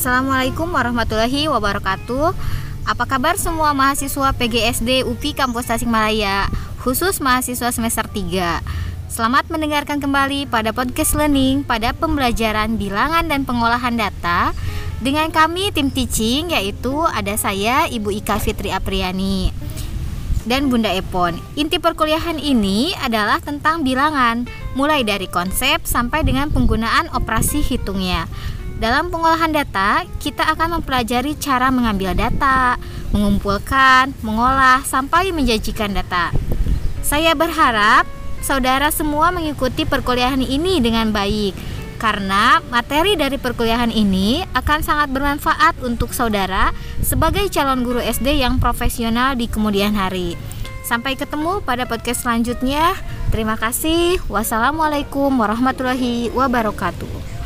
Assalamualaikum warahmatullahi wabarakatuh. Apa kabar semua mahasiswa PGSD UPI Kampus Tasikmalaya, khusus mahasiswa semester 3? Selamat mendengarkan kembali pada podcast learning pada pembelajaran bilangan dan pengolahan data dengan kami tim teaching yaitu ada saya Ibu Ika Fitri Apriani dan Bunda Epon. Inti perkuliahan ini adalah tentang bilangan, mulai dari konsep sampai dengan penggunaan operasi hitungnya. Dalam pengolahan data, kita akan mempelajari cara mengambil data, mengumpulkan, mengolah, sampai menjanjikan data. Saya berharap saudara semua mengikuti perkuliahan ini dengan baik, karena materi dari perkuliahan ini akan sangat bermanfaat untuk saudara sebagai calon guru SD yang profesional di kemudian hari. Sampai ketemu pada podcast selanjutnya. Terima kasih. Wassalamualaikum warahmatullahi wabarakatuh.